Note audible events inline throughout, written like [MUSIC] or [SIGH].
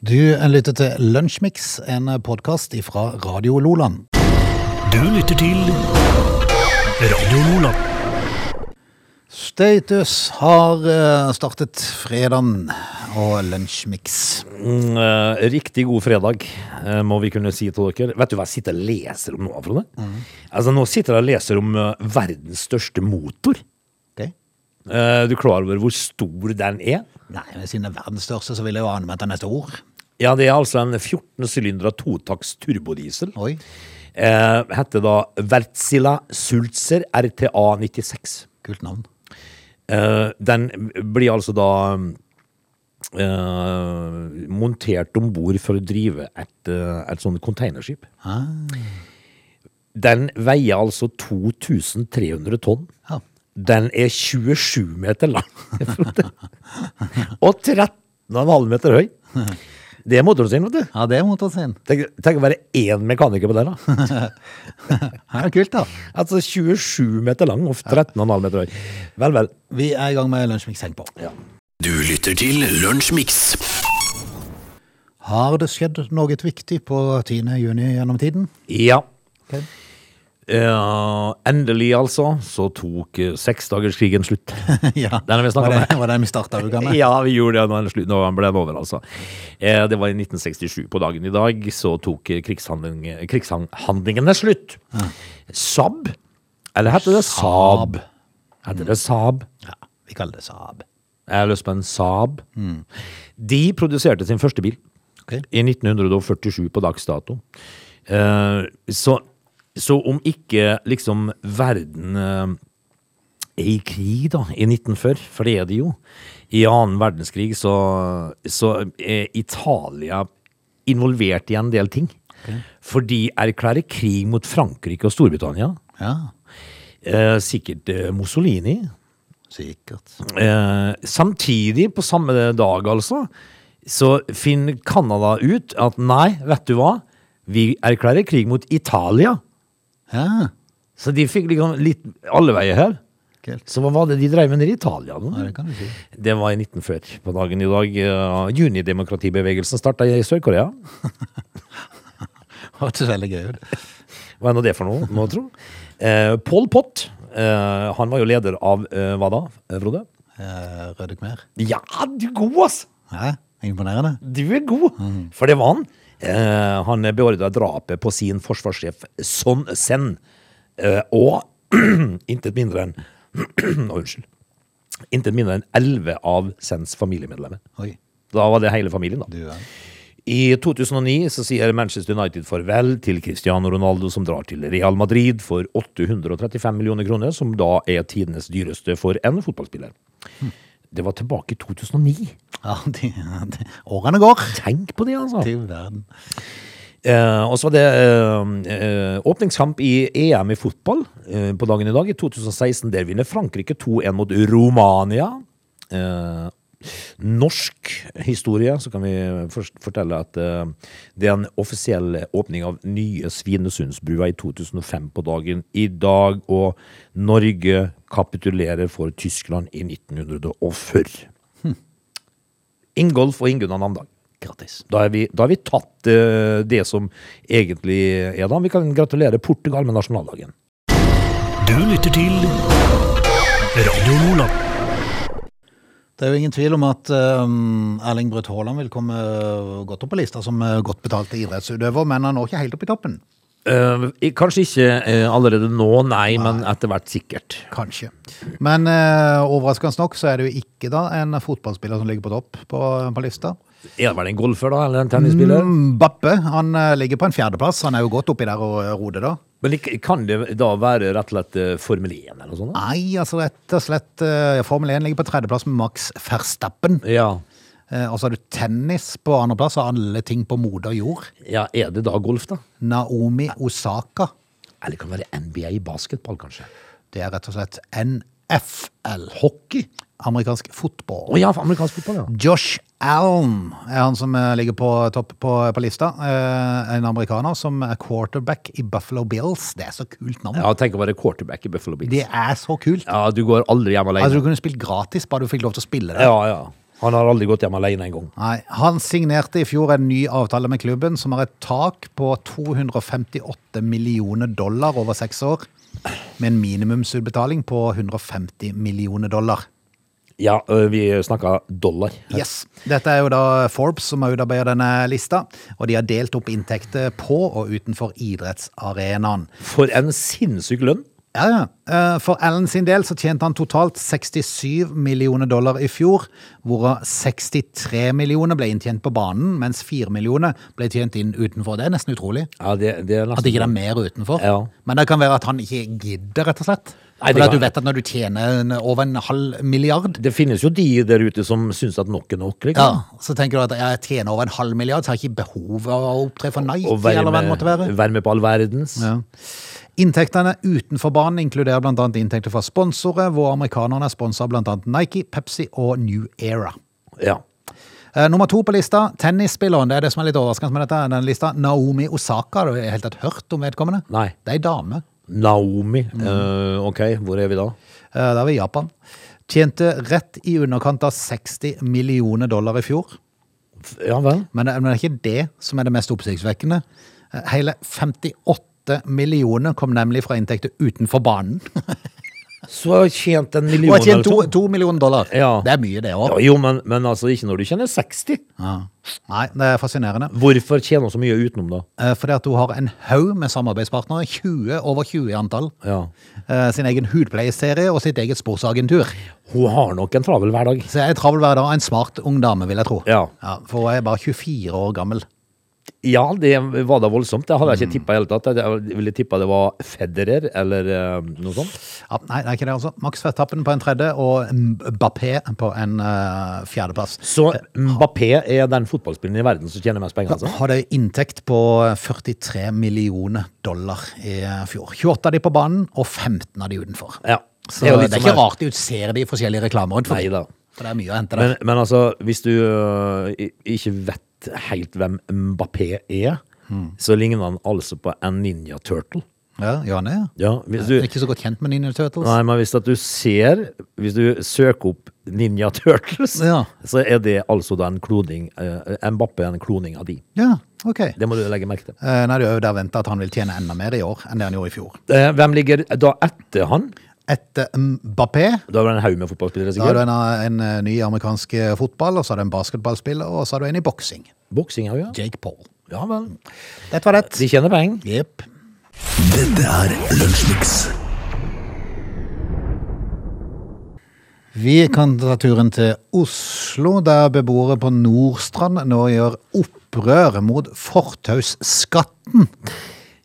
Du lytter til Lunsjmix, en podkast fra Radio Loland. Du lytter til Radio Loland. Status har eh, startet fredagen og Lunsjmix. Mm, eh, riktig god fredag, eh, må vi kunne si til dere. Vet du hva jeg sitter og leser om nå, Frode? Altså, nå sitter jeg og leser om verdens største motor. Ok? Eh, du er klar over hvor stor den er? Nei, men Siden det er verdens største, så vil jeg jo ane med at den er stor. Ja, det er altså en 14 sylindere totakts turbodiesel. Oi. Eh, heter da Wärtsilä Sulzer RTA 96. Kult navn. Eh, den blir altså da eh, montert om bord for å drive et, eh, et sånt containerskip. Ah, Den veier altså 2300 tonn. ja. Den er 27 meter lang. [LAUGHS] og 13,5 meter høy. [LAUGHS] Det er motoren sin, vet du. ja, det er motoren sin. Tenk, tenk å være én mekaniker på den, da. [LAUGHS] Det er kult, da. Altså 27 meter lang og 13,5 meter høy. Vel, vel. Vi er i gang med Lunsjmix. Heng på. Ja. Du lytter til Lunsjmix. Har det skjedd noe viktig på 10. juni gjennom tiden? Ja. Ok. Eh, endelig, altså, så tok uh, seksdagerskrigen slutt. [LAUGHS] ja. Den har vi var om. det, var det vi starta uka med? Ja, vi gjorde det når den, slu- når den ble over, altså. Eh, det var i 1967 på dagen i dag, så tok eh, krigshandling, krigshandlingene slutt. Saab, eller heter det Saab? Heter det Saab? Ja, vi kaller det Saab. Jeg har lyst på en Saab. De produserte sin første bil okay. i 1947 på dags dato. Eh, så, så om ikke liksom verden eh, er i krig da, i 1940, for det er det jo, i annen verdenskrig så, så er Italia involvert i en del ting. For de erklærer krig mot Frankrike og Storbritannia. Ja, Eh, sikkert eh, Mussolini. sikkert. Eh, samtidig, på samme dag altså, så finner Canada ut at nei, vet du hva? Vi erklærer krig mot Italia. Ja, Så de fikk liksom litt alle veier her. kult. Så hva var det de drev med nede i Italia? nå? Ja, det kan du si. Det var i 1940 på dagen i dag. Uh, Junidemokratibevegelsen starta i Sør-Korea. [LAUGHS] Hørtes veldig gøy ut. Hva er nå det for noe, må tro? Uh, Pol Pott, uh, han var jo leder av uh, hva da, eh, Frode? Eh, Røde Khmer. Ja, du er god, ass! Ja, imponerende. Du er god, for det var han. Eh, han beordra drapet på sin forsvarssjef Son Sen, eh, og [CLEARS THROAT] intet mindre enn [CLEARS THROAT] Unnskyld. Intet mindre enn elleve av Sens familiemedlemmer. Oi, Da var det hele familien, da. du ja. I 2009 så sier Manchester United farvel til Cristiano Ronaldo, som drar til Real Madrid for 835 millioner kroner, som da er tidenes dyreste for en fotballspiller. Det var tilbake i 2009. Ja, de, de, årene går. Tenk på det, altså! Til verden. Eh, og så var det eh, eh, åpningskamp i EM i fotball eh, på dagen i dag, i 2016. Der vinner Frankrike 2-1 mot Romania. Norsk historie, så kan vi først fortelle at eh, det er en offisiell åpning av nye Svinesundsbrua i 2005 på dagen i dag, og Norge kapitulerer for Tyskland i 1940. Ingolf og Ingunn Namdal. Grattis. Da har vi, da har vi tatt eh, det som egentlig er da. Vi kan gratulere Portugal med nasjonaldagen. Du lytter til Radio Lola. Det er jo ingen tvil om at um, Erling Braut Haaland vil komme godt opp på lista som eh, godt betalte idrettsutøver, men han når ikke helt opp i toppen. Eh, kanskje ikke eh, allerede nå, nei, men etter hvert sikkert. Kanskje. Men uh, overraskende nok så er det jo ikke da en fotballspiller som ligger på topp på, på lista. Er det vel en golfer, da, eller en tennisspiller? Bappe, han eh, ligger på en fjerdeplass. Han er jo godt oppi der og uh, roder, da. Men kan det da være rett og slett eh, Formel 1 eller noe sånt? da? Nei, altså rett og slett Formel 1 ligger på tredjeplass med Max Verstappen. Ja. Eh, og så har du tennis på andreplass, og alle ting på moder jord. ja, er det da golf, da? Naomi Osaka. Eller kan det være NBA i basketball, kanskje? Det er rett og slett NFL. Hockey? Amerikansk fotball. Å ja, amerikansk fotball, ja. Josh Allen er han som eh, ligger på topp på, på lista. Eh, en amerikaner som er quarterback i Buffalo Bills. Det er så kult navn. Ja, Tenk å være quarterback i Buffalo Bills. Det er så kult. Ja, du går aldri hjem alene. Altså, du kunne spilt gratis, bare du fikk lov til å spille det. Ja, ja. Han har aldri gått hjem alene engang. Han signerte i fjor en ny avtale med klubben som har et tak på 258 millioner dollar over seks år, med en minimumsutbetaling på 150 millioner dollar. Ja, vi snakka dollar. Yes. Dette er jo da Forbes som har utarbeidet denne lista, og de har delt opp inntekter på og utenfor idrettsarenaen. For en sinnssyk lønn. Ja, ja. Eh, For Allen sin del så tjente han totalt 67 millioner dollar i fjor, hvorav 63 millioner ble inntjent på banen, mens 4 millioner ble tjent inn utenfor. Det er nesten utrolig. Ja, det, det er At nesten ikke det er mer utenfor. Ja. Men det kan være at han ikke gidder, rett og slett. Nei, det For at du vet at når du tjener en- over en halv milliard, Det finnes jo de der ute som syns at nok er nok. ja, Liksom. så tenker du at jeg tjener over en halv milliard, så har jeg ikke behov av å opptre for Nike, Og være eller hva det med, måtte være. være med på all verdens. Ja. Inntektene utenfor banen inkluderer annet inntekter fra sponsorer, hvor amerikanerne er sponset av annet Nike, Pepsi og New Era. Ja. Eh, nummer to på lista, tennisspilleren, det er det som er litt overraskende med dette, denne lista, Naomi Osaka, har du helt tatt hørt om vedkommende? Nei. Det er ei dame. Naomi. Mm. Uh, ok, hvor er vi da? Uh, Da er vi i Japan. Tjente rett i underkant av 60 millioner dollar i fjor. Ja vel. Men det, men det er ikke det som er det mest oppsiktsvekkende. Eh, Hele 58 millioner kom nemlig fra inntekter utenfor banen. [LAUGHS] Så har jeg tjent en Og million har tjent to, to. millioner dollar. Ja. Det er mye, det Ja, òg. jo, men, men altså ikke når du tjener 60. Ja. Nei, det er fascinerende. Hvorfor tjener hun så mye utenom, da? Eh, Fordi at hun har en haug med samarbeidspartnere, 20, over 20 i antall. Ja. Eh, Sin egen hudpleieserie og sitt eget sportsagentur. Hun har nok en travel hverdag. Så jeg er travel hver dag. En smart ung dame, vil jeg tro. Ja. For hun er bare 24 år gammel. Ja, det var da voldsomt. Det hadde jeg ikke tippa i hele tatt. Jeg ville tippa det var Federer eller eh, noe sånt. Ja, nei, det er ikke det, altså. Max Fettappen på en tredje og Mbappé på en uh, fjerdeplass. Så Mbappé er den fotballspilleren i verden som tjener mest penger, altså? Hadde inntekt på 43 millioner dollar i fjor. 28 av de på banen, og 15 av de utenfor. Ja. Så det er, ikke rart de utser de forskjellige reklamer rundt Nei da. For det er mye å hente der. Men, men altså, hvis du uh, ikke vet helt hvem Mbappé er, så ligner han altså på en Ninja Turtle. Ja, ja, han er. Ja, du, ikke så godt kjent med Ninja Turtles. nei, men hvis du ser Hvis du søker opp Ninja [LAUGHS] Turtles, Ja. så er det altså da en kloning uh, Mbappé er en kloning av de. Ja, ok. Det må du legge merke til. Uh, Nei, det er jo der ventet at han vil tjene enda mer i år enn det han gjorde i fjor. Uh, Hvem ligger da etter han? Etter Mbappé Da er det en haug med fotballspillere, sikkert? da har du en, en eh, ny amerikansk eh, fotball, og så har du en basketballspiller, og så har du en i boksing. Boksing òg, ja. Jake Paul. Ja vel. Dette var det. De tjener penger. Jepp. Dette er Lunsjmix. Vi kan ta turen til Oslo, der beboere på Nordstrand nå gjør opprør mot fortausskatten.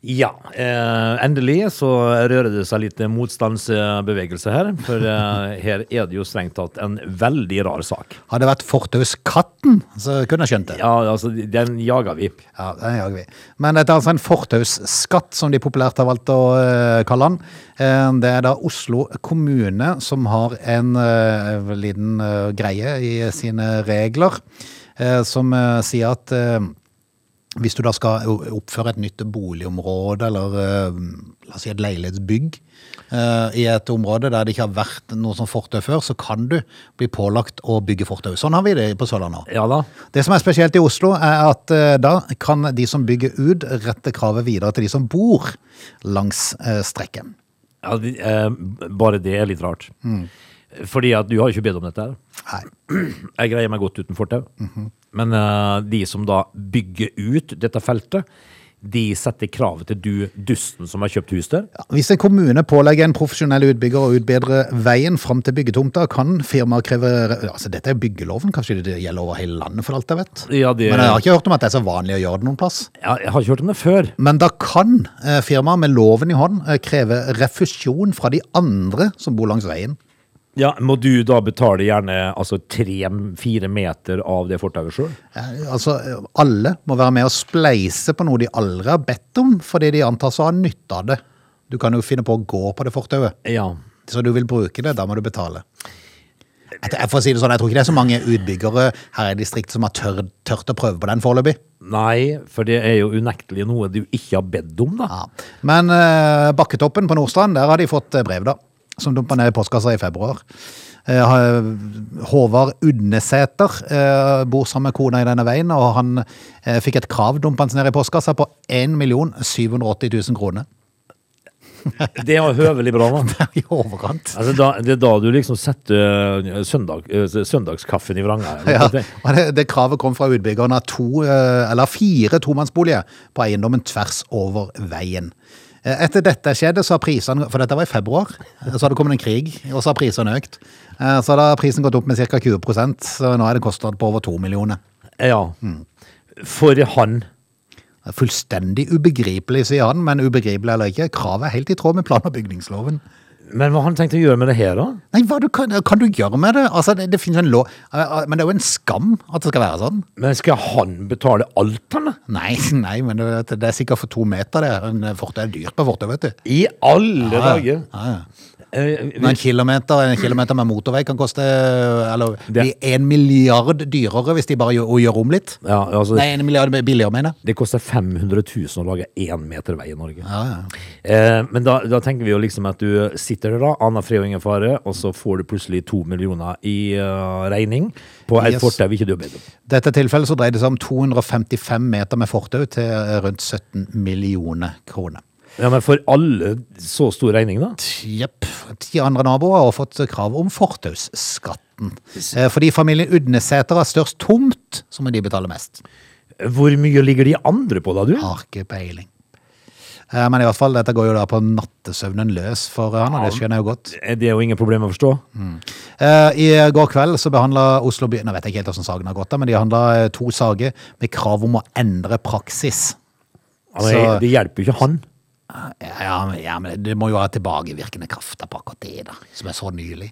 Ja, eh, endelig så rører det seg litt motstandsbevegelse her. For eh, [LAUGHS] her er det jo strengt tatt en veldig rar sak. Hadde det vært fortauskatten, så kunne jeg skjønt det. Ja, altså, den jager vi. Ja, den jager vi. Men dette er altså en fortausskatt, som de populært har valgt å uh, kalle den. Eh, det er da Oslo kommune som har en uh, liten greie i sine regler, som sier at hvis du da skal oppføre et nytt boligområde, eller eh, la oss si et leilighetsbygg, eh, i et område der det ikke har vært noe som fortau før, så kan du bli pålagt å bygge fortau. Sånn har vi det på Sørlandet. Ja da. Det som er spesielt i Oslo, er at eh, da kan de som bygger ut, rette kravet videre til de som bor langs strekken. Ja, bare det er litt rart. Fordi at du har jo ikke bedt om dette. her. Nei. Jeg greier meg godt uten fortau. Men uh, de som da bygger ut dette feltet, de setter kravet til du, dusten som har kjøpt hus der. Ja, Hvis en kommune pålegger en profesjonell utbygger å utbedre veien fram til byggetomta, kan firmaet kreve altså Dette er byggeloven, kanskje det gjelder over hele landet, for alt jeg vet. Ja, det, Men jeg har ikke hørt om at det er så vanlig å gjøre det noen plass. Ja, jeg har ikke hørt om det før. Men da kan eh, firmaet med loven i hånd eh, kreve refusjon fra de andre som bor langs veien. Ja, Må du da betale gjerne altså tre-fire meter av det fortauet sjøl? Altså, alle må være med og spleise på noe de aldri har bedt om, fordi de antas å ha nytte av det. Du kan jo finne på å gå på det fortauet. Ja. Så du vil bruke det, da må du betale. Jeg, jeg, får si det sånn, jeg tror ikke det er så mange utbyggere her i distriktet som har tør, tørt å prøve på den foreløpig. Nei, for det er jo unektelig noe du ikke har bedt om, da. Ja. Men uh, Bakketoppen på Nordstrand, der har de fått eh, brev, da. Som dumpa ned i postkassa i februar. Eh, Håvard Udnesæter eh, bor sammen med kona i denne veien, og han eh, fikk et krav dumpende ned i postkassa på 1 780 000 kroner. Det jo høvelig bra, [LAUGHS] da. I overkant. Altså, da, det er da du liksom setter søndag, søndagskaffen i vranga. Ja, og det, det kravet kom fra utbyggeren av to, eller fire tomannsboliger på eiendommen tvers over veien. Eh, Etter dette skjedde, så har prisene, for dette var i februar, så har det kommet en krig, og så har prisene økt. Eh, Så da har prisen gått opp med ca. 20% så nå er det kostnad på over to millioner. Ja. For han. Fullstendig ubegripelig, sier han, men ubegripelig eller ikke, kravet er helt i tråd med plan- og bygningsloven. Men hva har han tenkt å gjøre med det her, da? Nei, hva du kan, kan du gjøre med det? Altså, det, det finnes jo en lov, eh, men det er jo en skam at det skal være sånn. Men skal han betale alt, han? da? Nei, [LAUGHS] nei, men det, det er sikkert for to meter det. En fortau er dyrt på fortau, vet du. I alle dager! Ja, ja. Eh, Men en kilometer, en kilometer med motorvei kan koste eller, Det- en milliard dyrere hvis de bare gjør, gjør om litt. ja, altså, Nei, en milliard billigere, mener jeg. det koster 500 000 å lage én meter vei i Norge. Ja, ja. Eh, men da, da tenker vi jo liksom at du sitter der, da, aner fred og ingen fare, og så får du plutselig to millioner i uh, regning på et Yes. fortau ikke du har bedt om. Dette tilfellet så dreier det seg om 255 meter med fortau til rundt 17 millioner kroner. Ja, Men for alle så stor regning, da? Jepp. Ti andre naboer har fått krav om fortausskatten. Eh, Fordi familien Udnesæter har størst tomt, så må de betale mest. Hvor mye ligger de andre på, da, du? Har ikke peiling. Eh, Men i hvert fall, dette går jo da på nattesøvnen løs for han, og det skjønner jeg jo godt. Eh, Det er jo ingen problem å forstå. Mm. I går kveld så behandla Oslo by Nå vet jeg ikke helt hvordan saken har gått, da, men de handla to saker med krav om å endre praksis. Altså, Så- det hjelper jo ikke han. Ja, men, ja, men det må jo ha tilbakevirkende kraft på akkurat det, da, som er så nylig.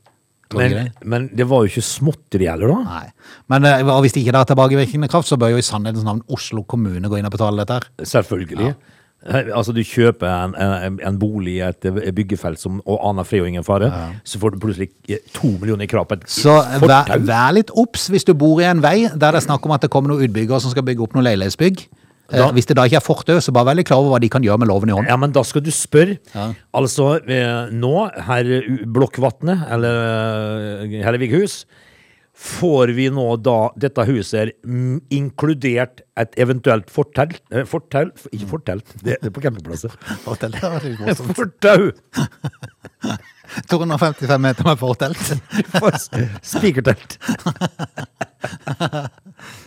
Tror du ikke Men, det? men det var jo ikke småtteri heller, da. Nei. Men eh, og hvis det ikke er tilbakevirkende kraft, så bør jo i sannhetens navn Oslo kommune gå inn og betale dette her. Selvfølgelig. Eh, Altså, du kjøper en, en, en bolig i et eh, byggefelt som, og aner fred og ingen fare, så får du plutselig eh, to millioner i krav på et Så vær, fortau. vær litt obs hvis du bor i en vei der det er snakk om at det kommer noen utbyggere som skal bygge opp noen leilighetsbygg. Eh, Da- hvis det da ikke er fortau, så bare vær litt klar over hva de kan gjøre med loven i hånd. Ja, men da skal du spørre. Ja. Altså, eh, nå, herr Blokkvatnet, eller eh, Hellevikhus, får vi nå da dette huset inkludert et eventuelt fortelt eh, Fortelt? Ikke fortelt, det er på campingplasser. Fortelt. [LAUGHS] Fortau! [LAUGHS] 255 meter med fortelt. [LAUGHS] Spikertelt. [LAUGHS]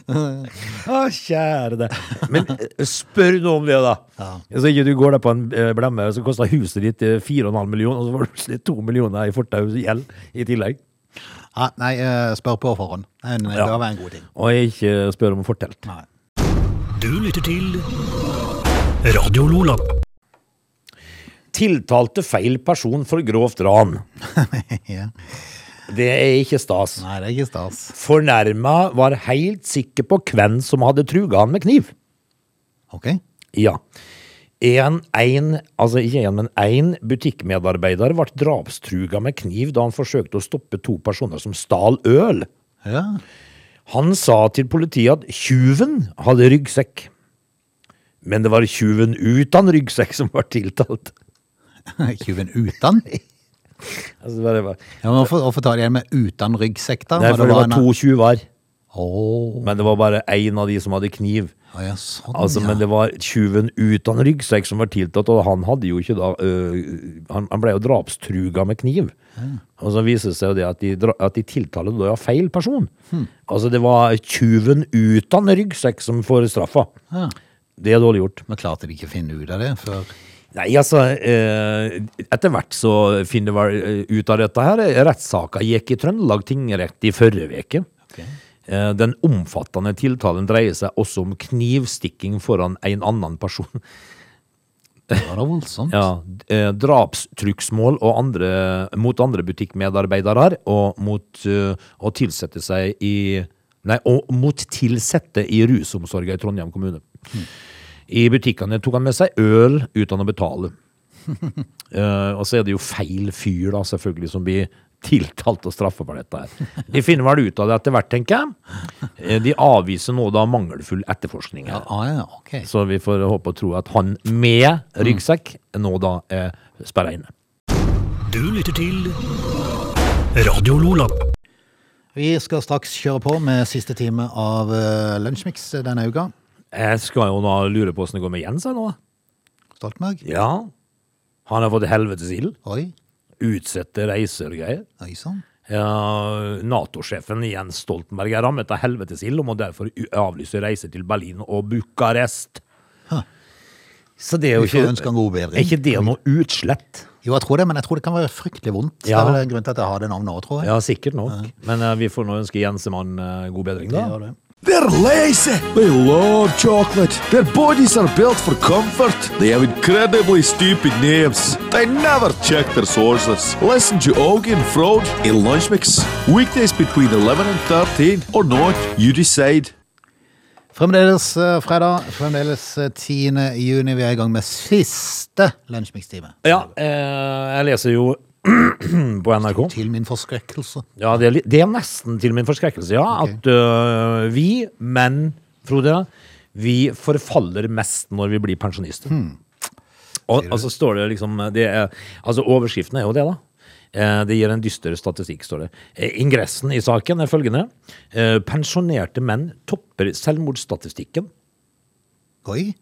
Å, kjære det. Men eh, spør nå om det, da. Så ikke du går der på en eh, blemme, så koster huset ditt eh, 4,5 millioner, og så får du plutselig 2 millioner i fortausgjeld i tillegg. Ja, nei, eh, spør på forhånd. Det det Ja. bør være en god ting. Og jeg ikke spør om fortelt. Nei. Du lytter til Radio Lola. Tiltalte feil person for grovt ran. [LAUGHS] Ja. Det er ikke stas. Nei, det er ikke stas. Fornærma var helt sikker på hvem som hadde truga han med kniv. Ok. Ja. En, en, altså ikke en, men en butikkmedarbeider ble drapstruga med kniv da han forsøkte å stoppe to personer som stal øl. Ja. Han sa til politiet at tjuven hadde ryggsekk. Men det var tjuven uten ryggsekk som var tiltalt. [LAUGHS] Tjuven uten? Altså, det var, Ja, men hvorfor, hvorfor tar de en med uten ryggsekk, da? nei, for det var en- to tjuver, Oh. men det var bare én av de som hadde kniv. Ah, ja, sånn, Altså, ja. Men det var tjuven uten ryggsekk som var tiltatt, og han hadde jo ikke da øh, han, han ble jo drapstruga med kniv. Og så viser det seg jo det at de, at de tiltaler da feil person. Hmm. Altså det var tjuven uten ryggsekk som får straffa. Ja. Det er dårlig gjort. Men klarte de ikke å finne ut av det før Nei, altså eh, Etter hvert så finner vi eh, ut av dette her. Rettssaka gikk i Trøndelag tingrett i forrige uke. Okay. Eh, Den omfattende tiltalen dreier seg også om knivstikking foran en annen person. Det var da voldsomt. [LAUGHS] Ja, eh, drapstrugsmål andre, mot andre butikkmedarbeidere og mot uh, å tilsette seg i Nei, og mot tilsette i rusomsorga i Trondheim kommune. I butikkene tok han med seg øl uten å betale. uh, [LAUGHS] og så er det jo feil fyr, da, selvfølgelig, som blir tiltalt og straffa for dette her. De finner vel ut av det etter hvert, tenker jeg. Eh, de avviser nå da mangelfull etterforskning. her. Ah, ja, okay. Så vi får håpe og tro at han med ryggsekk nå da er sperra inne. Du lytter til Radio Lola. Vi skal straks kjøre på med siste time av uh, Lunsjmix denne uka. Jeg skal jo nå lure på åssen det går med Jens her nå. Stoltenberg. Ja. Han har fått helvetes ild. Oi. Utsette reiser og greier. Oi sann. Ja, Nato-sjefen Jens Stoltenberg er rammet av helvetes ild og må derfor avlyse reiser til Berlin og Bucarest. Huh. Så det er jo ikke ønske en god. Er ikke det noe utslett? Jo, jeg tror det, men jeg tror det kan være fryktelig vondt. Ja. Det er vel en grunn til at jeg har det navnet òg, tror jeg. Ja, sikkert nok. Men uh, vi får nå ønske Jensemann uh, god bedring, Det da. gjør det. They're lazy. They love chocolate. Their bodies are built for comfort. They have incredibly stupid names. They never check their sources. Listen to Augie and Frode in Lunch Mix. Weekdays between 11 and 13 or not, you decide. Fremdeles eh, fredag, fremdeles eh, 10. juni. Vi er i gang med siste Lunsjmix-time. Ja, eh, jeg leser jo [CLEARS THROAT] på NRK. Til min forskrekkelse. Ja, det er, det er nesten til min forskrekkelse, ja. At uh, vi, menn, Frode, vi forfaller mest når vi blir pensjonister. Og, og så står det liksom det er, Altså, overskriften er jo det, da. Eh, Det gir en dyster statistikk, står det. Eh, Ingressen i saken er følgende. Eh, Pensjonerte menn topper selvmordsstatistikken. Oi.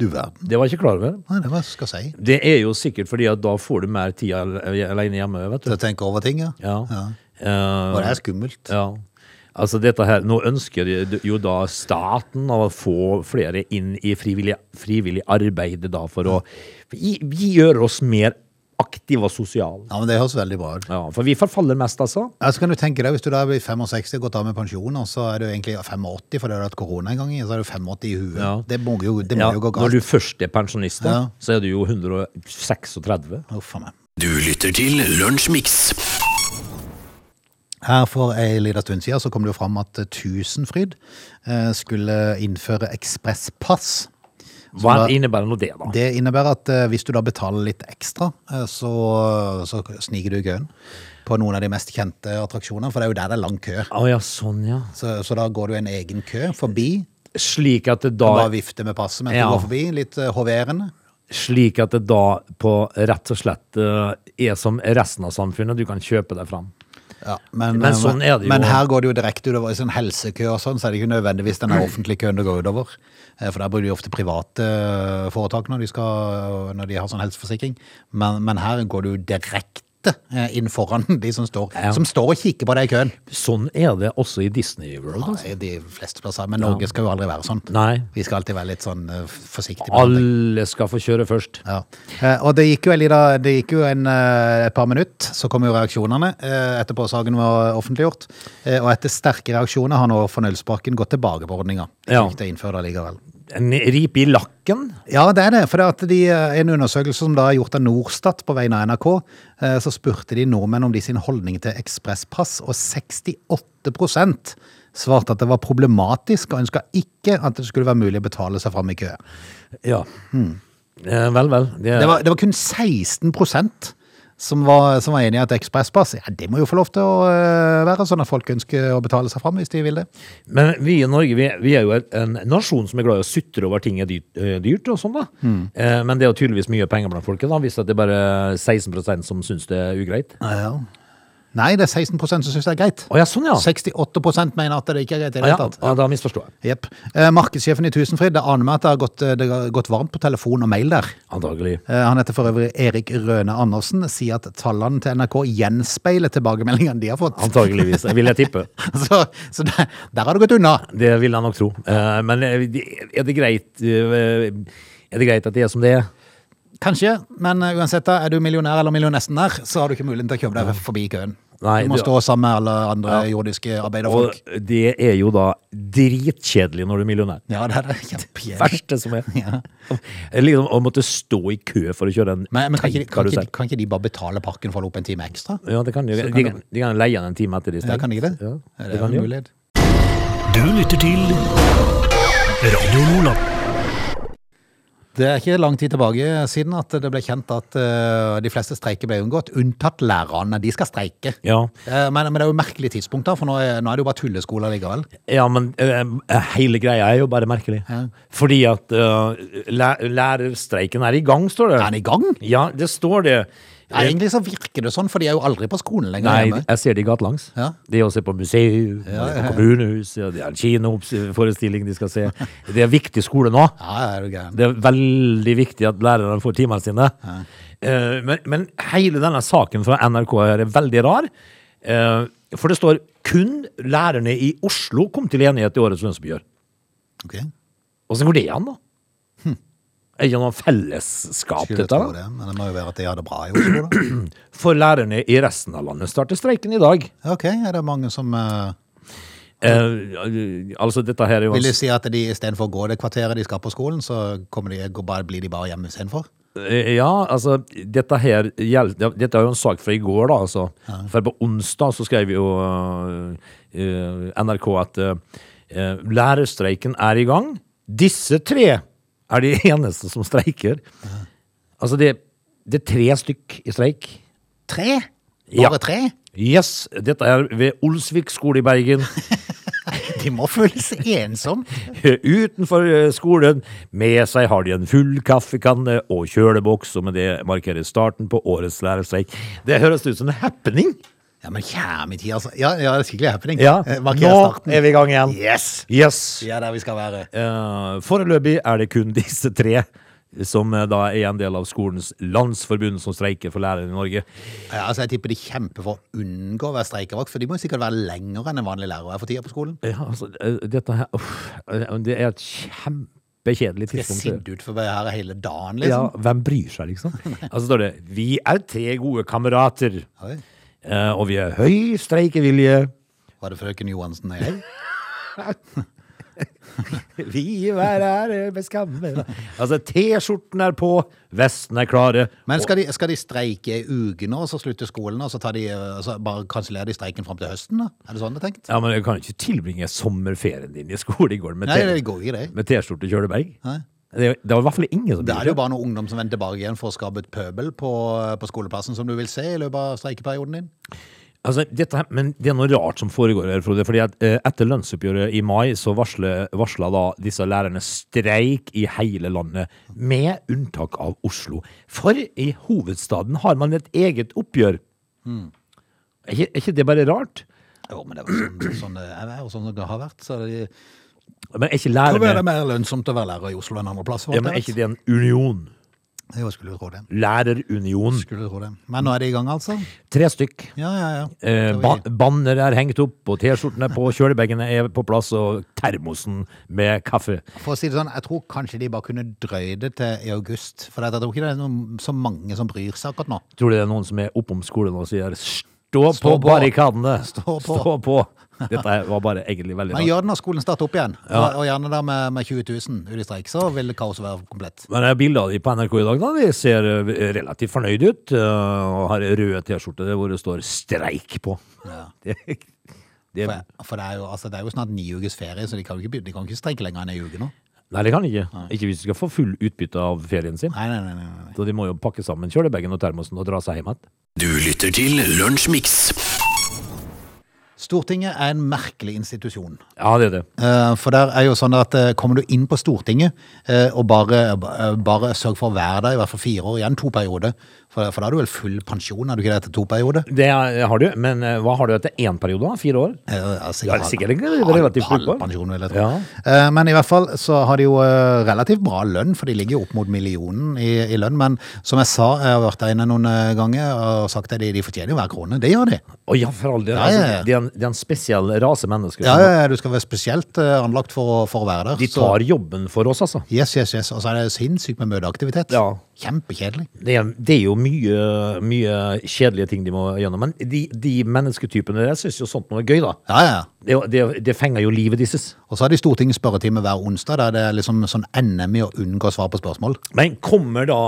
Du verden. Det var jeg ikke klar over. Nei, det var skal si. Det er jo sikkert fordi at da får du mer tid alene hjemme, vet du. Til å tenke over ting, ja. Ja. ja. Uh, Og det er skummelt. Ja. Altså dette her, Nå ønsker jo da staten å få flere inn i frivillig, frivillig arbeid da for å vi, vi gjøre oss mer aktive og sosiale. Ja, men Det høres veldig bra ut. Ja, for vi forfaller mest, altså. Ja, så kan du tenke deg, Hvis du da blir 65 og gått av med pensjon, og så er du egentlig 85 for du har hatt korona en gang, i, så er du 85 i huet. Ja. Det må jo, det må Ja, jo gå når du først er pensjonist, Ja. så er du jo 136. Uff a meg. Du lytter til Lunsjmix. Her For ei liten stund siden så kom det jo fram at Tusenfryd eh, skulle innføre ekspresspass. Hva da- innebærer nå det, da? Det innebærer at uh, hvis du da betaler litt ekstra, uh, så, så sniker du i køen på noen av de mest kjente attraksjonene, for det er jo der det er lang kø. Oh, ja, sånn, ja. Så, så da går du en egen kø forbi, Slik at det da bare vifte med passet mens Ja. du går forbi, litt uh, hoverende. Slik at det da på rett og slett er som resten av samfunnet, du kan kjøpe deg fram. Ja, men, Men eh, sånn er det jo. men her går det jo direkte utover i sånn helsekø og sånn, så er det ikke nødvendigvis den offentlige køen det går utover. Eh, For der bruker de ofte private eh, foretak når de, skal, når de har sånn helseforsikring. Men, men her går det jo direkte eh, inn foran [LAUGHS] de som står, Ja. som står og kikker på deg i køen. Sånn er det også i Disney World. Altså. Ja, De fleste plasser, men Norge skal jo aldri være sånn. Nei. Vi skal alltid være litt sånn uh, forsiktige. Alle skal få kjøre først. Ja. Uh, Og det gikk jo, en det gikk jo en, uh, et par minutter, så kom jo reaksjonene etter saken var offentliggjort. Eh, Og etter sterke reaksjoner har nå fornøyelsesparken gått tilbake på ordninga. Ja. Ikke det likevel. En rip i lakken. Ja, det er det. For det er de, eh, en undersøkelse som da er gjort av Norstat på vegne av NRK, eh, så spurte de nordmenn om de sin holdning til ekspresspass, og 68% svarte at det var problematisk, og ønska ikke at det skulle være mulig å betale seg fram i kø. Ja. Eh, vel, vel. Det, Det var, det var kun 16 som var, som var enig i at ekspresspass ja, det må jo få lov til å øh, være sånn at folk ønsker å betale seg fram hvis de vil det. Men vi i Norge vi, vi er jo en nasjon som er glad i å sutre over ting er dyrt, eh, og sånn, da. Mm. Eh, men det er jo tydeligvis mye penger blant folket, da, hvis det er bare 16% som syns det er ugreit. Nei, det er 16 som syns det er greit. Å ja, sånn, ja. 68% mener at det ikke er greit i det hele tatt. ja. Da misforstår jeg. Yep. Eh, markedssjefen i Tusenfryd, det aner meg at det har gått, det har gått varmt på telefon og mail der. Antagelig. Eh, han heter for øvrig Erik Røne Andersen, sier at tallene til NRK gjenspeiler tilbakemeldingene de har fått. Antageligvis, vil jeg tippe. [LAUGHS] så så der, der har det gått unna. Det vil jeg nok tro. Eh, men eh, er det greit eh, Er det greit at det er som det er? Kanskje, men uansett, da, er du millionær eller millionnesten så har du ikke muligheten til å kjøpe deg forbi køen. Nei, du må stå sammen med alle andre jordiske arbeiderfolk. Og det er jo da dritkjedelig når du er millionær. Ja, det er det. Kjempekjedelig. Verste som er. [LAUGHS] Ja. Liksom Å måtte stå i kø for å kjøre en Men, men kan, ikke, kan, ikke, kan ikke de bare betale parken for å holde opp en time ekstra? Ja, det kan de. Kan De, kan kan- de kan leie den en time etter de Ja, kan de det? Ja, Er det det kan en de. mulighet? Du lytter til Radio Lola. Det er ikke lang tid tilbake siden at det ble kjent at eh, de fleste streiker ble unngått, unntatt lærerne. De skal streike. Ja. Eh, men, men det er jo merkelig tidspunkt, da, for nå er, nå er det jo bare tulleskoler likevel. ja, men uh, hele greia er jo bare merkelig. Ja. Fordi at lærerstreiken er i gang, står det. Er den i gang? Ja, det står det. Egentlig så virker det sånn, for de er jo aldri på skolen lenger Nei, hjemme. jeg ser de gatelangs. Ja. De er også på museum, ja, ja, på kommunehus, det er en kinoforestilling de skal se. Det er viktig skole nå. Ja, er det. Det er veldig viktig at lærerne får timene sine. Eh, men, men hele denne saken fra NRK her er veldig rar. Eh, for det står kun lærerne i Oslo kom til enighet i årets lønnsoppgjør. Ok, Åssen går det an, da? Er ikke noe fellesskap, skulle dette? tro da? det, men det må jo være at de har det bra i Oslo da. [CLEARS THROAT] For lærerne i resten av landet starter streiken i dag. Ok, er det mange som... eh, Eh, altså, dette her er jo vil du si at de i stedet for å gå det kvarteret de skal på skolen, så kommer de, går bare, blir de bare hjemme istedenfor? Eh, Ja, altså, dette her gjeld- det- Dette er jo en sak fra i går, da, altså. For på onsdag så skrev jo eh, eh, NRK at eh, eh, lærerstreiken er i gang. Disse tre er de [LAUGHS] eneste som streiker. Altså, det, det er tre stykk i streik. Tre? Ja. Tre? Yes, dette er ved Olsvik skole i Bergen. [LAUGHS] De må føle seg ensom. [LAUGHS] Utenfor eh, skolen med seg har de en full kaffekanne og kjøleboks, og med det markerer starten på årets lærerstreik. Det høres ut som en happening. Ja, men kjære tid, altså. Ja, ja, det er skikkelig happening. Ja, Eh, nå starten. er vi i gang igjen. Yes! Yes. Vi er der vi skal være. Uh, foreløpig er det kun [LAUGHS] disse tre som eh, da er en del av skolens landsforbund som streiker for lærere i Norge. Ja, altså, jeg tipper de kjemper for å unngå å være streikevakt, for de må sikkert være lenger enn en vanlig lærer er for tida på skolen. Ja, altså, dette her uff, Det er et kjempekjedelig tidspunkt. Skal jeg sinte ut for å være her hele dagen, liksom? Ja, hvem bryr seg, liksom? [LAUGHS] Altså står det 'Vi er tre gode kamerater'. Oi. Eh, og vi er høy streikevilje. Var det frøken Johansen og jeg? [LAUGHS] Vi hver er med skammen Altså, T-skjorten er på, vesten er klare. Men skal de, skal de streike i uke nå, og så slutter skolen, og så, tar de, så bare kansellerer de streiken fram til høsten? da? Er det sånn det er tenkt? Ja, men Jeg kan ikke tilbringe sommerferien din i skolegården med Nei, det går ikke det. med T-skjorte Kjøleberg. Nei. Det er, det var i hvert fall ingen som Det er jo bare noen ungdom som venter tilbake igjen for å skape et pøbel på, på skoleplassen som du vil se i løpet av streikeperioden din. Altså, dette, her- men det er noe rart som foregår her, Frode. fordi at eh, Etter lønnsoppgjøret i mai så varsle- varsla da disse lærerne streik i hele landet, med unntak av Oslo. For i hovedstaden har man et eget oppgjør. Er, ikke, er ikke det bare rart? Jo, men det var sånn, sånn det er, og sånn det har vært. Så det Men er ikke kan være lærerne mer lønnsomt å være lærer i Oslo enn andre plasser. ja, men er ikke det en union? Jo, skulle du tro det. Lærerunion. Skulle tro det. Men nå er det i gang, altså? Tre stykk. Ja, ja, ja. Eh, ba banner er hengt opp, og T-skjortene på, [LAUGHS] kjølebagene er på plass, og termosen med kaffe. For å si det sånn, jeg tror kanskje de bare kunne drøye det til i august. For jeg tror ikke det er noen, så mange som bryr seg akkurat nå. Tror du det er noen som er oppom skolen og sier 'stå på Stå på. barrikadene'? Stå på. Stå på. [LAUGHS] Dette var bare egentlig veldig Men rart. gjør det når skolen starter opp igjen. Og, og gjerne da med, med 20 000 ut i streik, så vil kaoset være komplett. Men av de på NRK i dag, da. De ser eh, relativt fornøyde ut. eh, Og har røde T-skjorter hvor det står 'streik' på. [LAUGHS] Det, det, For, for det, er jo, altså, det er jo snart ni ukers ferie, så de kan jo ikke, de kan ikke streike lenger enn ei uke nå. nei, det kan de ikke. Ikke hvis de skal få full utbytte av ferien sin. Nei, nei, nei. nei, nei. Så de må jo pakke sammen kjølebagen og termosen og dra seg hjem igjen. Du lytter til Lunsjmix. Stortinget er en merkelig institusjon. Ja, det er det. Eh, For der er jo sånn at eh, kommer du inn på Stortinget eh, og bare, bare sørg for å være der i hvert fall fire år igjen, to perioder, for, for da har du vel full pensjon, har du ikke det etter to perioder? Det har du, men eh, hva har du etter én periode? da? Fire år? Eh, altså, Ja, sikkert ikke relativt full pensjon, vil jeg tro. Ja. Eh, Men i hvert fall så har de jo eh, relativt bra lønn, for de ligger jo opp mot millionen i, i lønn. Men som jeg sa, jeg har vært der inne noen eh, ganger og sagt at de, de fortjener jo hver krone. Det gjør de. Å ja, for all del. Ja. Altså, det, er en, det er en spesiell rase mennesker. Ja, ja, du skal være spesielt eh, anlagt for, for å være der. De Så- tar jobben for oss, altså. Yes, yes, yes. Og så er det sinnssykt med møteaktivitet. Ja. Kjempekjedelig. Det det er jo mye, mye kjedelige ting de må gjennom. Men de, de mennesketypene der syns jo sånt noe er gøy, da. Ja, ja. Det, det, det fenger jo livet deres. Og så har de Stortingets spørretime hver onsdag, der det er liksom sånn NM i å unngå svar på spørsmål. Men kommer da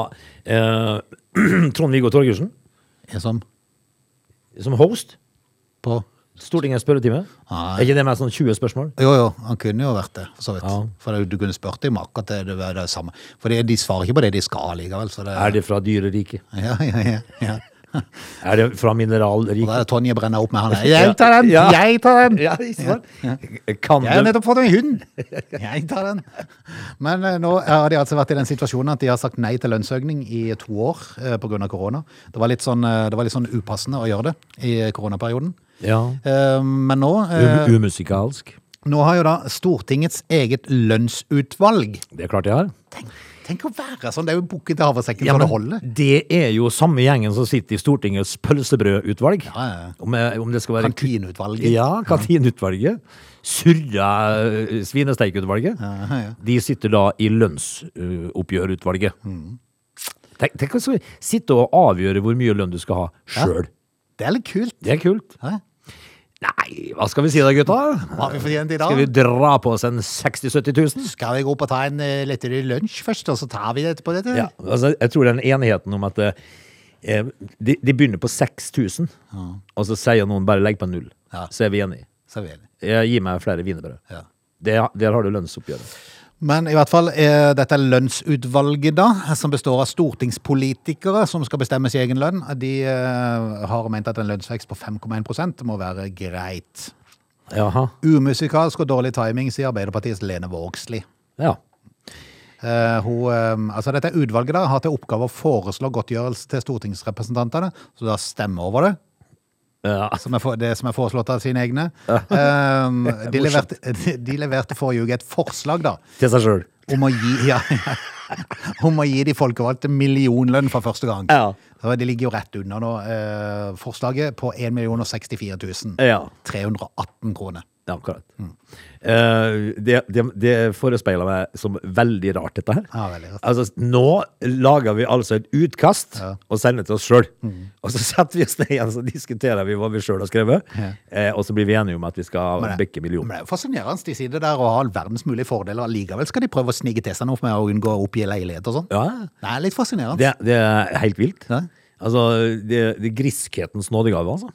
eh, [CLEARS THROAT] Trond-Viggo Torgersen Er Som som host? på Stortingets spørretime? Er ikke det med sånn 20 spørsmål? Jo, jo, han kunne jo vært det, for så vidt. Ja. For du kunne spurt dem akkurat det, det, var det samme. For de, de svarer ikke på det de skal likevel. Så det, Er det fra dyreriket? [LAUGHS] Ja, ja, ja. ja. Er det fra Og da er det Tonje brenner opp med han. [LAUGHS] Jeg tar den! Ja. Jeg tar den! Ja, ja. Jeg har nettopp fått meg hund! [LAUGHS] Jeg tar den. Men uh, nå har de altså vært i den situasjonen at de har sagt nei til lønnsøkning i to år uh, pga. korona. Det var, litt sånn, uh, det var litt sånn upassende å gjøre det i koronaperioden. Ja. Eh, Men nå, eh, Um, umusikalsk. nå har jo da Stortingets eget lønnsutvalg Det er klart jeg har. Tenk, tenk å være sånn! Det er jo bukket til havresekken Ja, så det holder. det er jo samme gjengen som sitter i Stortingets pølsebrødutvalg. Ja, ja. Om, eh, om det skal være Kantineutvalget. Ja, kantineutvalget. Surra svinesteikutvalget. Ja, ja. De sitter da i lønnsoppgjørutvalget. Mm. Tenk, tenk å sitte og avgjøre hvor mye lønn du skal ha sjøl. Det er litt kult. Det er kult. Hæ? Nei, hva skal vi si da, gutta? Hva har vi fortjent i dag? Skal vi dra på oss en 60 000-70 000? Skal vi gå opp og ta en uh, lettere lunsj først, og så tar vi det etterpå? Dette? Ja, altså, jeg tror den enigheten om at eh, de, de begynner på 6000, og så sier noen bare legg på null. Ja. Så er vi enige. Så er vi enige. Jeg gir meg flere wienerbrød. Ja. Det- Der har du lønnsoppgjøret. Men i hvert fall, eh, dette lønnsutvalget da, som består av stortingspolitikere som skal bestemme sin egen lønn. De eh, har ment at en lønnsvekst på 5,1% må være greit. Jaha. Umusikalsk og dårlig timing, sier Arbeiderpartiets Lene Vågslid. Ja. Eh, hun, eh, altså dette utvalget da, har til oppgave å foreslå godtgjørelse til stortingsrepresentantene, så da stemme over det. Ja. Som er for, det som er foreslått av sine egne. [LAUGHS] Um, de, leverte, [LAUGHS] de, de leverte forrige uke et forslag da, Til seg sjøl. om ja, om å gi de folkevalgte millionlønn for første gang. Ja. De ligger jo rett under nå. Eh, forslaget på 1 064 000. 318 kroner. Ja, akkurat. Eh, det, det, det forespeiler meg som veldig rart, dette her. Ja, veldig rart. Altså, nå lager vi altså et utkast og sender til oss sjøl. Og så [LAUGHS] setter vi oss ned igjen og diskuterer vi hva vi sjøl har skrevet. Ja. uh, og så blir vi enige om at vi skal Men det- bikke millioner. Men det er jo fascinerende. De sier det der og har verdens mulige fordeler. Allikevel skal de prøve å snike til seg noe med å unngå å oppgi leilighet og sånn. Ja, Det er litt fascinerende. det, det er helt vilt. Ja. Altså, det, er griskhetens nådegave, altså.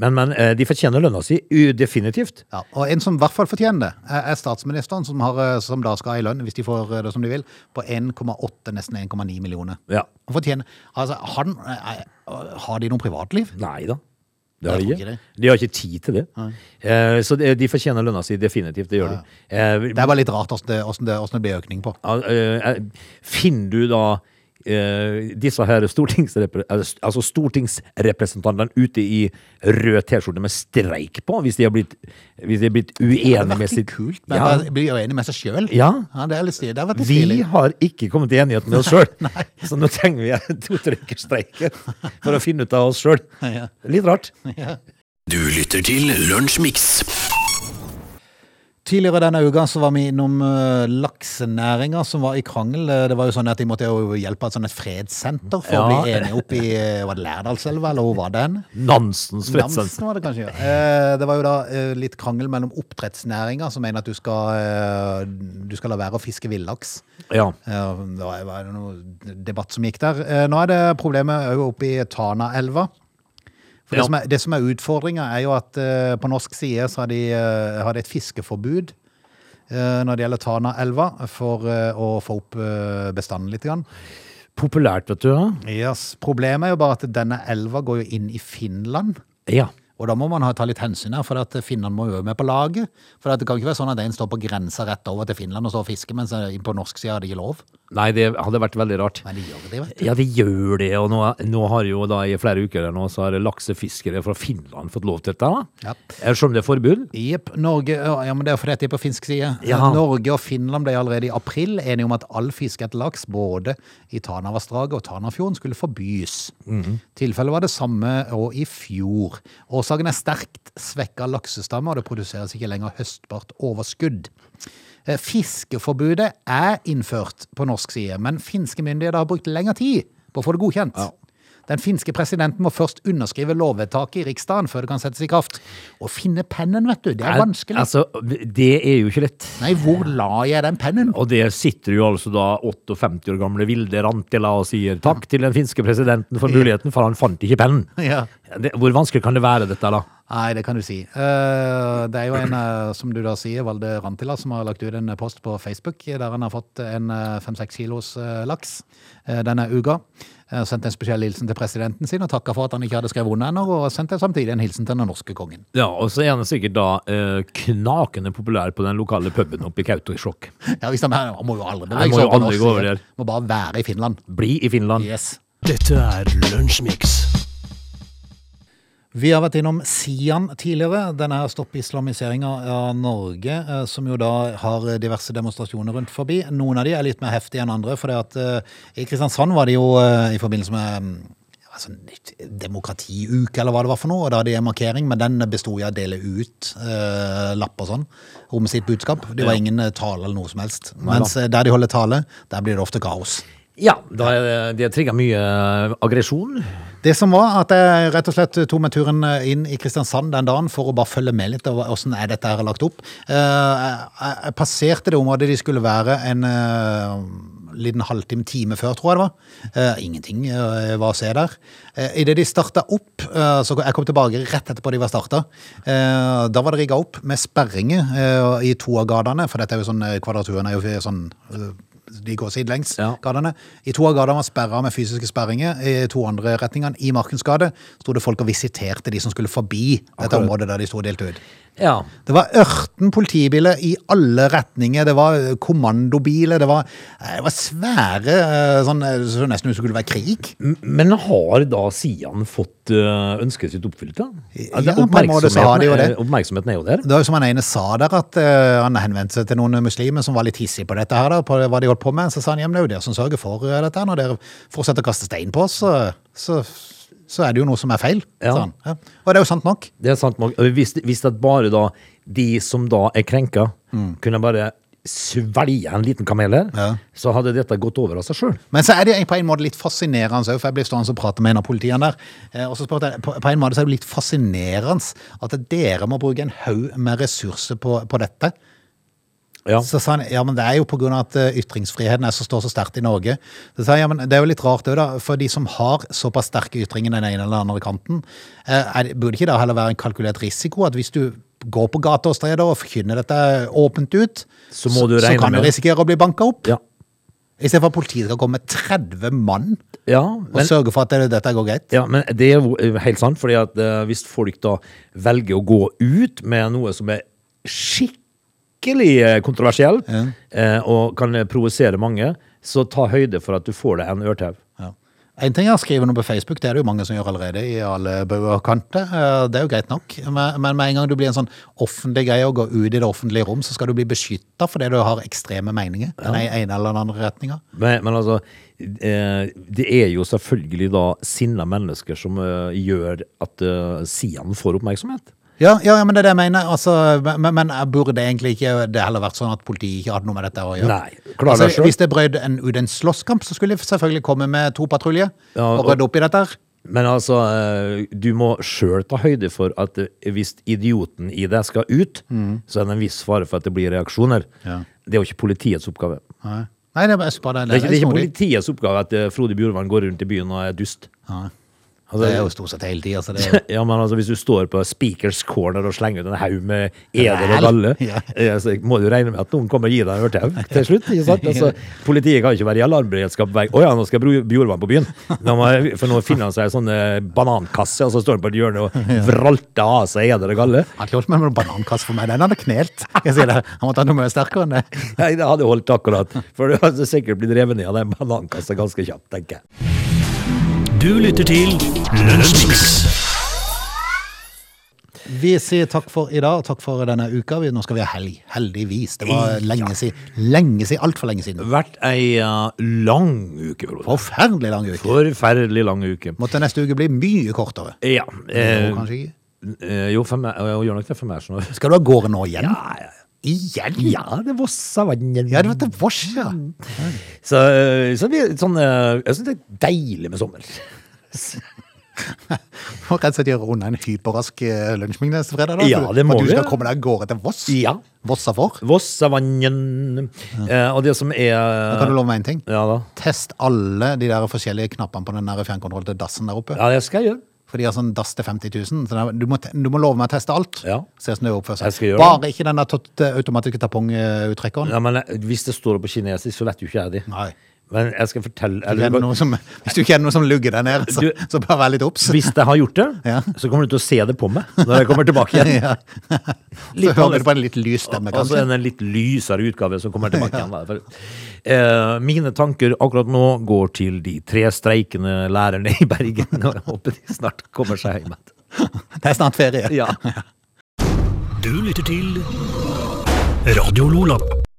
Men, men eh, de fortjener lønna si, definitivt. Ja, og en som i hvert fall fortjener det, er er statsministeren, som, har, eh, som da skal ha i lønn, hvis de får eh, det som de vil, på 1,8, nesten 1,9 millioner. Ja. Han fortjener Altså, han Har de noe privatliv? Nei da. Det har de ikke. De har ikke tid til det. Eh, så de, de fortjener lønna si, definitivt. Det gjør de. Eh, Det er bare litt rart åssen det, hvordan det, hvordan det blir økning på. Eh, finner du da eh, disse her stortingsrepre eh, altså stortingsrepresentantene ute i rød T-skjorte med streik på, hvis de har blitt, hvis de har blitt uenige hadde med sitt litt kult, men ja. bare bli uenig med seg sjøl. Ja. det er litt stilig. Det har vært litt Vi stilig. har ikke kommet til enighet med oss sjøl, så nå trenger vi to-tre ukers streik for å finne ut av oss sjøl. Litt rart. Du lytter til Lunsjmix. Tidligere denne uka så var vi innom uh, laksenæringa som var i krangel. Eh, Det var jo sånn at De måtte jo hjelpe et sånn et fredssenter for å bli enige opp i eh, Var det Lærdalselva, eller hvor var den? Nansens fredssenter. Nansen var det kanskje. ja. Uh, Det var jo da uh, litt krangel mellom oppdrettsnæringa, som mener at du skal, eh, du skal la være å fiske villaks. Ja. Eh, Det var, var noe debatt som gikk der. Eh, Nå er det problemet òg oppe i Tanaelva. For Ja. det, som er, det som er utfordringa, er jo at uh, på norsk side så har de, uh, har de et fiskeforbud uh, når det gjelder Tanaelva, for å få opp bestanden litt. Grann. Populært, vet du. ja. Yes. Problemet er jo bare at denne elva går jo inn i Finland. Ja. Og da må man ta litt hensyn her, for at Finnene må jo være med på laget. For det kan ikke være sånn at en står på grensa rett over til Finland og står og fisker, mens på norsk side har de ikke lov. Nei, det hadde vært veldig rart. Men de gjør det, vet du. Ja, de gjør det, og nå, nå har jo da i flere uker nå, så har laksefiskere fra Finland fått lov til dette. da. Ja. Selv om det er forbud. Jepp. Norge Ja, men det er fordi at de er på finsk side. Ja. Norge og Finland ble allerede i april enige om at all fiske etter laks, både i Tanavassdraget og Tanafjorden, skulle forbys. Tilfellet var det samme og i fjor. Årsaken er sterkt svekka laksestamme, og det produseres ikke lenger høstbart overskudd. Eh, Fiskeforbudet er innført på norsk side, men finske myndigheter har brukt lengre tid på å få det godkjent. Den finske presidenten må først underskrive lovvedtaket i Riksdagen før det kan settes i kraft. Å finne pennen, vet du, det er vanskelig. Altså, det er jo ikke lett. Nei, hvor la jeg den pennen? Og der sitter jo altså da 58 år gamle Vilde Rantila og sier takk til den finske presidenten for muligheten, for han fant ikke pennen. Ja. Hvor vanskelig kan det være dette, da? Nei, det kan du si. Eh, Det er jo en, eh, som du da sier, Valde Rantila, som har lagt ut en post på Facebook der han har fått en fem-seks kilos eh, laks eh, denne uka. Sendte Sendt en spesiell hilsen til presidenten sin og takka for at han ikke hadde skrevet under ennå, og sendte samtidig en hilsen til den norske kongen. Ja, og så er han sikkert da eh, knakende populær på den lokale puben oppe i Kautokeino. [LAUGHS] Ja, hvis han, er, han må jo aldri bevege seg opp på norsk. Må bare være i Finland. Bli i Finland. Yes. Dette er Lunsjmix. Vi har vært innom Sian tidligere, denne her stopp-islamiseringa av Norge, eh, som jo da har diverse demonstrasjoner rundt forbi. Noen av de er litt mer heftige enn andre, for det at eh, i Kristiansand var det jo eh, i forbindelse med mm, altså, demokratiuke, eller hva det var for noe, og da hadde de en markering, men den bestod i å dele ut eh, lapper sånn, om sitt budskap. Det var ingen tale eller noe som helst. Mens der de holder tale, der blir det ofte kaos. Ja, er det, det trigger mye eh, aggresjon. Det som var at jeg rett og slett tok meg turen inn i Kristiansand den dagen for å bare følge med litt over er dette her lagt opp. Eh, Jeg, passerte det området de skulle være en eh, liten halvtime, time før, tror jeg det var. Eh, Ingenting eh, var å se der. Idet de starta opp, eh, så jeg kom tilbake rett etterpå de var starta, da var det rigga opp med sperringer eh, i to av gatene, for dette er jo sånn eh, kvadraturen er jo sånn eh, de går sidelengs, Ja. gatene. I to av gatene var sperra med fysiske sperringer. I to andre retningene, i Markens gate, sto det folk og visiterte de som skulle forbi dette Akkurat. området der de sto og delte ut. Ja. Det var ørten politibiler i alle retninger. Det var eh, kommandobiler. Det var, eh, det var svære eh, sånn så nesten ut som det skulle være krig. Men har da Sian fått ønsket sitt oppfylt, da? Ja, på en måte så har de jo det. er- Oppmerksomheten er jo der. Det var jo som han ene sa der, at han henvendte seg til noen muslimer som var litt hissige på dette her, da, på hva de holdt på med. Så sa han, ja, men det er jo dere som sørger for dette. Når dere fortsetter å kaste stein på oss, så, så, så er det jo noe som er feil. Ja. Sånn. Ja. Og det er jo sant nok. Det er sant. nok. Hvis, hvis at bare da de som da er krenka, kunne bare svelge en liten kamel her, Ja. så hadde dette gått over av seg sjøl. Men så er det på en måte litt fascinerende for jeg blir stående og prate med en av politiene der. eh, Og så spurte jeg, på, på en måte så er det litt fascinerende at dere må bruke en haug med ressurser på, på dette. Ja. Så sa han ja, men det er jo pga. at eh, ytringsfriheten er så, står så sterkt i Norge. Så sa han, ja, men Det er jo litt rart òg, da. For de som har såpass sterke ytringer den ene eller andre kanten, eh, er, burde ikke det heller være en kalkulert risiko at hvis du går på gata og streder og forkynner dette åpent ut, Så må du så kan du risikere å bli banka opp? Ja. Istedenfor at politiet skal komme med 30 mann ja, og sørge for at det, dette går greit. ja, men det er jo eh, helt sant, fordi at eh, hvis folk da velger å gå ut med noe som er skikkelig eh, kontroversielt, eh, og kan provosere mange, så ta høyde for at du får deg en ørtau. Ja. En ting er å skrive noe på Facebook, det er det jo mange som gjør allerede i alle bauger og kanter. Eh, Det er jo greit nok, men men med en gang du blir en sånn offentlig greie og går ut i det offentlige rom, så skal du bli beskytta fordi du har ekstreme meninger. Den ene eller den andre retninga. Men, men altså, det er jo selvfølgelig da sinna mennesker som gjør at Sian får oppmerksomhet. Ja, ja, men det er det jeg mener. Altså, men, men burde det egentlig ikke det heller vært sånn at politiet ikke hadde noe med dette å gjøre? Nei, klar altså, selv. Hvis det brøt en, ut en slåsskamp, så skulle de selvfølgelig komme med to patruljer Ja, og og- rydde opp i dette. her. Men altså, eh, du må sjøl ta høyde for at eh, hvis idioten i deg skal ut, så er det en viss fare for at det blir reaksjoner. Mm. Ja. Det er jo ikke politiets oppgave. Nei, Nei det er bare, bare Det er ikke, det er ikke politiets oppgave at eh, Frode Bjurvann går rundt i byen og er dust. Nei. Altså, Det er jo stort sett hele tida. Altså, [LAUGHS] ja, men altså, hvis du står på Speakers Corner og slenger ut en haug med eder og galle, [LAUGHS] ja. eh, så må du regne med at noen kommer og gir deg en ørtau til slutt. ikke sant? [LAUGHS] Altså, politiet kan ikke være i alarmberedskap. hver- Å ja, nå skal Bjorvann på byen. Nå må, for nå finner han seg en sånn eh, banankasse, og så står han på et hjørne og vralter av seg eder og galle. Han har ikke med noen banankasse for meg. Den hadde knelt. Jeg sier det. Han måtte ha noe mye sterkere enn det. Nei, det hadde holdt akkurat. For du hadde sikkert blitt revet ned av den banankassa ganske kjapt, tenker jeg. Du lytter til Lunsjmix. Vi sier takk for i dag, og takk for denne uka. Vi- Nå skal vi ha helg. Heldigvis. Det var lenge siden. Lenge siden. Altfor lenge siden. Vært ei eh, lang uke, Frode. Forferdelig lang uke. Forferdelig lang uke. Måtte neste uke bli mye kortere. Ja. Eh, Jo, kanskje ikke. eh, jo, for meg, og gjør nok det for meg. Sånn. Skal du av gårde nå igjen? Ja, ja, ja. Igjen? Ja, det vosser vann. Ja, det var til Voss, ja. Så, eh, så det blir sånn eh, Jeg syns det er deilig med sommer. [LAUGHS] Må rett og slett gjøre unna en hyperrask eh, lunsjming neste fredag. da. Ja, det må For du vi. skal komme deg av gårde til Voss? Ja. Vossa for? Ja. Eh, og det som er Da kan du love meg en ting. Ja da. Test alle de der forskjellige knappene på den fjernkontrollen til dassen der oppe. Ja, det skal jeg gjøre. For de har sånn dass til 50 000. Så du må, du må love meg å teste alt. Ja. Se hvordan det oppfører seg. Bare ikke den automatiske tamponguttrekkeren. Ja, men eh, hvis det står det på kinesisk, så vet jo ikke jeg det. Nei. Men jeg skal fortelle Hvis du som, hvis du kjenner noe som lugger der nede, så, så bare vær litt obs. Hvis jeg har gjort det, Ja. så kommer du til å se det på meg når jeg kommer tilbake igjen. [LAUGHS] Ja. Så hører du på en litt lys stemme, Og så en litt lysere utgave som kommer tilbake igjen. Da. Eh, mine tanker akkurat nå går til de tre streikende lærerne i Bergen. Og jeg håper de snart kommer seg hjem igjen. Det er snart ferie. Ja. Du lytter til Radio Lola.